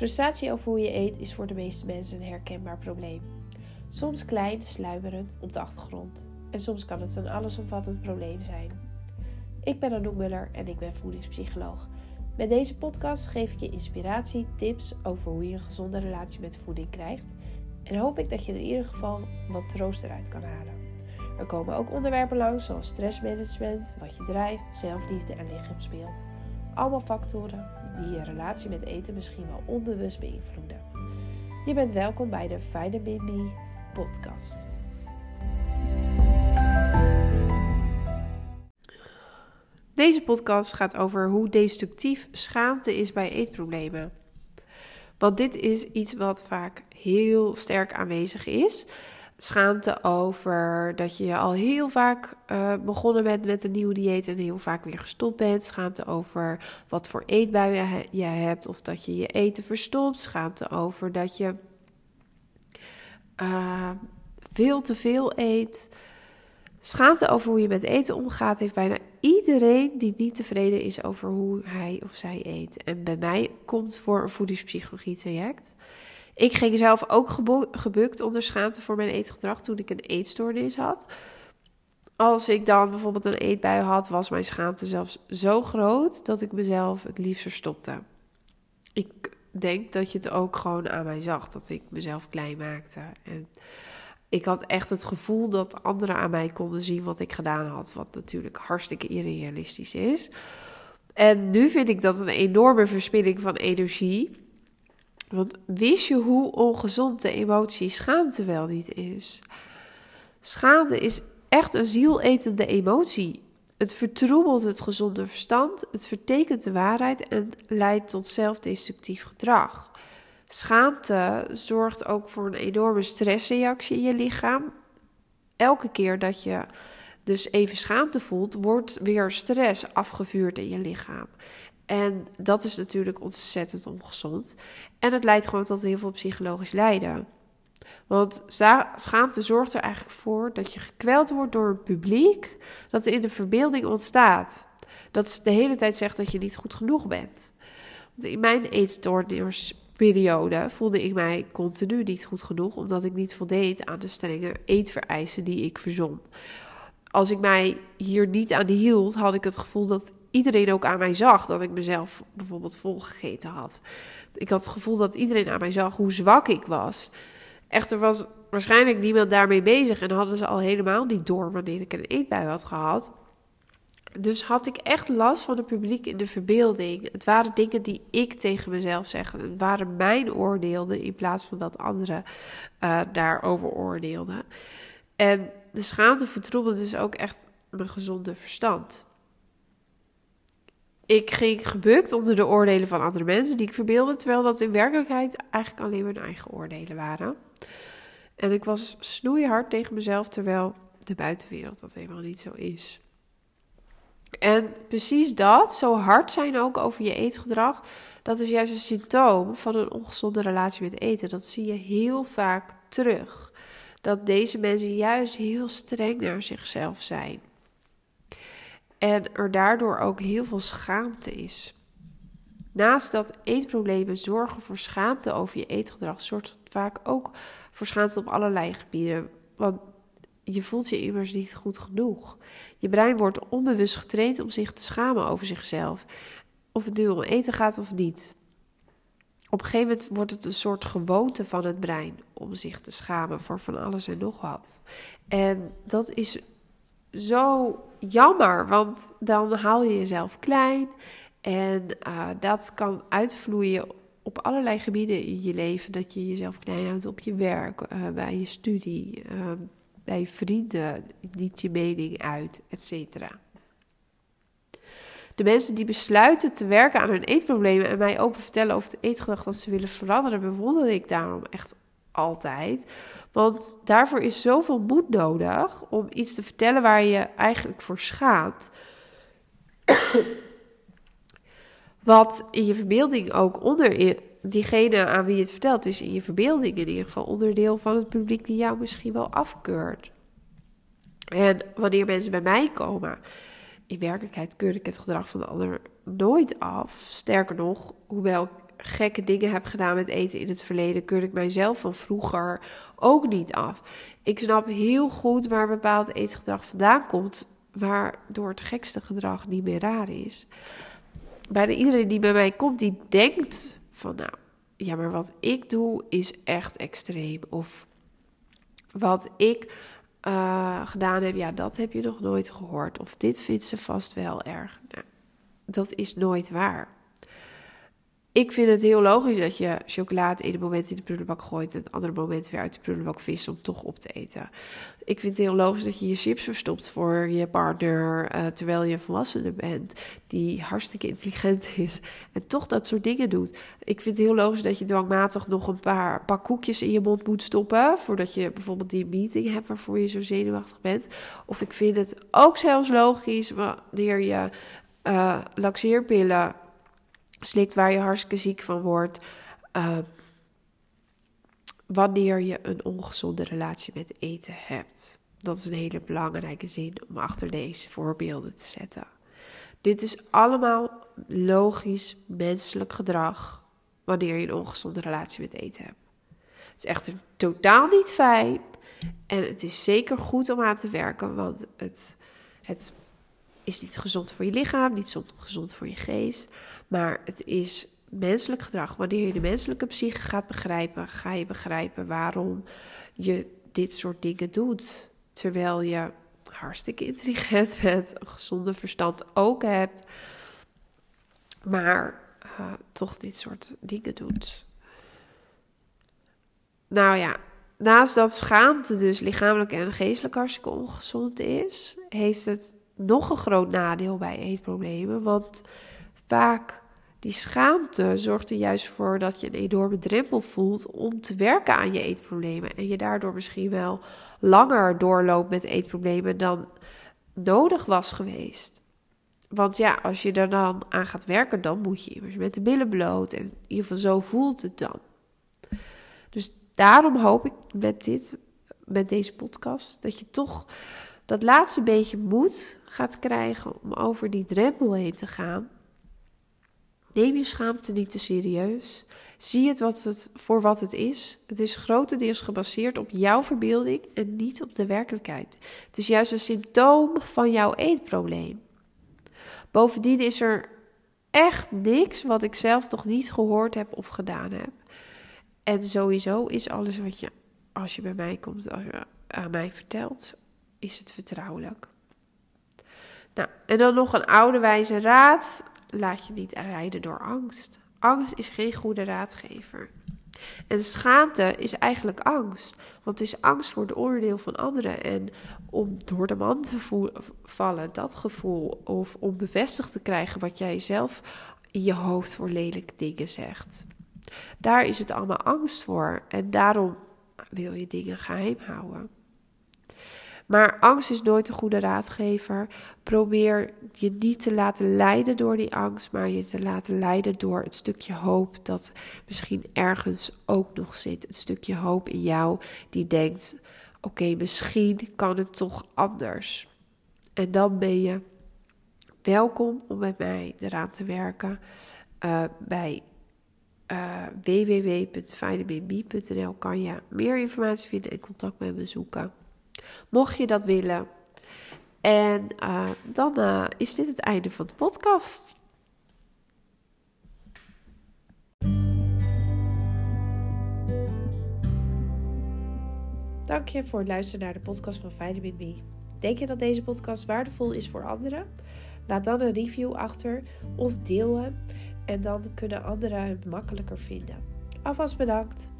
Frustratie over hoe je eet is voor de meeste mensen een herkenbaar probleem. Soms klein, sluimerend op de achtergrond. En soms kan het een allesomvattend probleem zijn. Ik ben Anouk Muller en ik ben voedingspsycholoog. Met deze podcast geef ik je inspiratie, tips over hoe je een gezonde relatie met voeding krijgt. En hoop ik dat je in ieder geval wat troost eruit kan halen. Er komen ook onderwerpen langs zoals stressmanagement, wat je drijft, zelfliefde en lichaamsbeeld. Allemaal factoren die je relatie met eten misschien wel onbewust beïnvloeden. Je bent welkom bij de Vitamin Me podcast. Deze podcast gaat over hoe destructief schaamte is bij eetproblemen. Want dit is iets wat vaak heel sterk aanwezig is schaamte over dat je al heel vaak uh, begonnen bent met een nieuwe dieet en heel vaak weer gestopt bent. Schaamte over wat voor eetbuien je hebt of dat je je eten verstopt. Schaamte over dat je uh, veel te veel eet. Schaamte over hoe je met eten omgaat heeft bijna iedereen die niet tevreden is over hoe hij of zij eet. En bij mij komt voor een voedingspsychologie traject. Ik ging zelf ook gebukt onder schaamte voor mijn eetgedrag toen ik een eetstoornis had. Als ik dan bijvoorbeeld een eetbui had, was mijn schaamte zelfs zo groot dat ik mezelf het liefst verstopte. Ik denk dat je het ook gewoon aan mij zag, dat ik mezelf klein maakte. En ik had echt het gevoel dat anderen aan mij konden zien wat ik gedaan had, wat natuurlijk hartstikke irrealistisch is. En nu vind ik dat een enorme verspilling van energie. Want wist je hoe ongezond de emotie schaamte wel niet is? Schaamte is echt een zieletende emotie. Het vertroebelt het gezonde verstand, het vertekent de waarheid en leidt tot zelfdestructief gedrag. Schaamte zorgt ook voor een enorme stressreactie in je lichaam. Elke keer dat je dus even schaamte voelt, wordt weer stress afgevuurd in je lichaam. En dat is natuurlijk ontzettend ongezond. En het leidt gewoon tot heel veel psychologisch lijden. Want schaamte zorgt er eigenlijk voor dat je gekweld wordt door een publiek dat in de verbeelding ontstaat. Dat de hele tijd zegt dat je niet goed genoeg bent. Want in mijn eetstoornisperiode voelde ik mij continu niet goed genoeg, omdat ik niet voldeed aan de strenge eetvereisen die ik verzon. Als ik mij hier niet aan hield, had ik het gevoel dat iedereen ook aan mij zag dat ik mezelf bijvoorbeeld volgegeten had. Ik had het gevoel dat iedereen aan mij zag hoe zwak ik was. Echter was waarschijnlijk niemand daarmee bezig en hadden ze al helemaal niet door wanneer ik een eetbui had gehad. Dus had ik echt last van het publiek in de verbeelding. Het waren dingen die ik tegen mezelf zeg. Het waren mijn oordeelden in plaats van dat anderen uh, daarover oordeelden. En de schaamte vertroebelde dus ook echt mijn gezonde verstand ik ging gebukt onder de oordelen van andere mensen die ik verbeelde, terwijl dat in werkelijkheid eigenlijk alleen mijn eigen oordelen waren. En ik was snoeihard tegen mezelf, terwijl de buitenwereld dat helemaal niet zo is. En precies dat, zo hard zijn ook over je eetgedrag, dat is juist een symptoom van een ongezonde relatie met eten. Dat zie je heel vaak terug. Dat deze mensen juist heel streng naar zichzelf zijn. En er daardoor ook heel veel schaamte is. Naast dat eetproblemen zorgen voor schaamte over je eetgedrag, zorgt het vaak ook voor schaamte op allerlei gebieden. Want je voelt je immers niet goed genoeg. Je brein wordt onbewust getraind om zich te schamen over zichzelf. Of het nu om eten gaat of niet. Op een gegeven moment wordt het een soort gewoonte van het brein om zich te schamen voor van alles en nog wat. En dat is zo jammer, want dan haal je jezelf klein. En uh, dat kan uitvloeien op allerlei gebieden in je leven. Dat je jezelf klein houdt op je werk, uh, bij je studie, uh, bij vrienden, niet je mening uit, etc. De mensen die besluiten te werken aan hun eetproblemen en mij open vertellen over het eetgedrag dat ze willen veranderen, bewonder ik daarom echt altijd. Want daarvoor is zoveel moed nodig om iets te vertellen waar je eigenlijk voor schaamt. Wat in je verbeelding ook onder diegene aan wie je het vertelt, is in je verbeelding in ieder geval onderdeel van het publiek die jou misschien wel afkeurt. En wanneer mensen bij mij komen, in werkelijkheid keur ik het gedrag van de ander nooit af. Sterker nog, hoewel gekke dingen heb gedaan met eten in het verleden, keur ik mijzelf van vroeger ook niet af. Ik snap heel goed waar bepaald eetgedrag vandaan komt, waardoor het gekste gedrag niet meer raar is. Bijna iedereen die bij mij komt, die denkt van nou, ja, maar wat ik doe is echt extreem. Of wat ik uh, gedaan heb, ja, dat heb je nog nooit gehoord. Of dit vindt ze vast wel erg. Nou, dat is nooit waar ik vind het heel logisch dat je chocolade in een moment in de prullenbak gooit en het andere moment weer uit de prullenbak vist om toch op te eten. Ik vind het heel logisch dat je je chips verstopt voor je partner uh, terwijl je volwassene bent, die hartstikke intelligent is en toch dat soort dingen doet. Ik vind het heel logisch dat je dwangmatig nog een paar pak koekjes in je mond moet stoppen voordat je bijvoorbeeld die meeting hebt waarvoor je zo zenuwachtig bent. Of ik vind het ook zelfs logisch wanneer je uh, laxeerpillen slikt waar je hartstikke ziek van wordt. Uh, wanneer je een ongezonde relatie met eten hebt. Dat is een hele belangrijke zin om achter deze voorbeelden te zetten. Dit is allemaal logisch menselijk gedrag wanneer je een ongezonde relatie met eten hebt. Het is echter totaal niet fijn en het is zeker goed om aan te werken, want het, het is niet gezond voor je lichaam, niet gezond voor je geest. Maar het is menselijk gedrag. Wanneer je de menselijke psyche gaat begrijpen, ga je begrijpen waarom je dit soort dingen doet. Terwijl je hartstikke intelligent bent, een gezonde verstand ook hebt, maar uh, toch dit soort dingen doet. Nou ja, naast dat schaamte dus lichamelijk en geestelijk hartstikke ongezond is, heeft het nog een groot nadeel bij eetproblemen. Want vaak die schaamte zorgt er juist voor dat je een enorme drempel voelt om te werken aan je eetproblemen. En je daardoor misschien wel langer doorloopt met eetproblemen dan nodig was geweest. Want ja, als je er dan aan gaat werken, dan moet je immers met de billen bloot. En in ieder geval zo voelt het dan. Dus daarom hoop ik met dit, met deze podcast, dat je toch dat laatste beetje moed gaat krijgen om over die drempel heen te gaan. Neem je schaamte niet te serieus. Zie het, wat het voor wat het is. Het is grotendeels gebaseerd op jouw verbeelding en niet op de werkelijkheid. Het is juist een symptoom van jouw eetprobleem. Bovendien is er echt niks wat ik zelf toch niet gehoord heb of gedaan heb. En sowieso is alles wat je, als je bij mij komt, als je aan mij vertelt, is het vertrouwelijk. Nou, en dan nog een oude wijze raad laat je niet rijden door angst. Angst is geen goede raadgever. En schaamte is eigenlijk angst. Want het is angst voor de oordeel van anderen. En om door de man te vallen, dat gevoel. Of om bevestigd te krijgen wat jij zelf in je hoofd voor lelijke dingen zegt. Daar is het allemaal angst voor. En daarom wil je dingen geheim houden. Maar angst is nooit een goede raadgever. Probeer je niet te laten leiden door die angst, maar je te laten leiden door het stukje hoop dat misschien ergens ook nog zit. Het stukje hoop in jou die denkt: oké, misschien kan het toch anders. En dan ben je welkom om bij mij eraan te werken. Uh, bij uh, kan je meer informatie vinden en contact met me zoeken. Mocht je dat willen. En uh, dan uh, is dit het einde van de podcast. Dank je voor het luisteren naar de podcast van Vitamin B. Denk je dat deze podcast waardevol is voor anderen? Laat dan een review achter of deel hem. En dan kunnen anderen het makkelijker vinden. Alvast bedankt.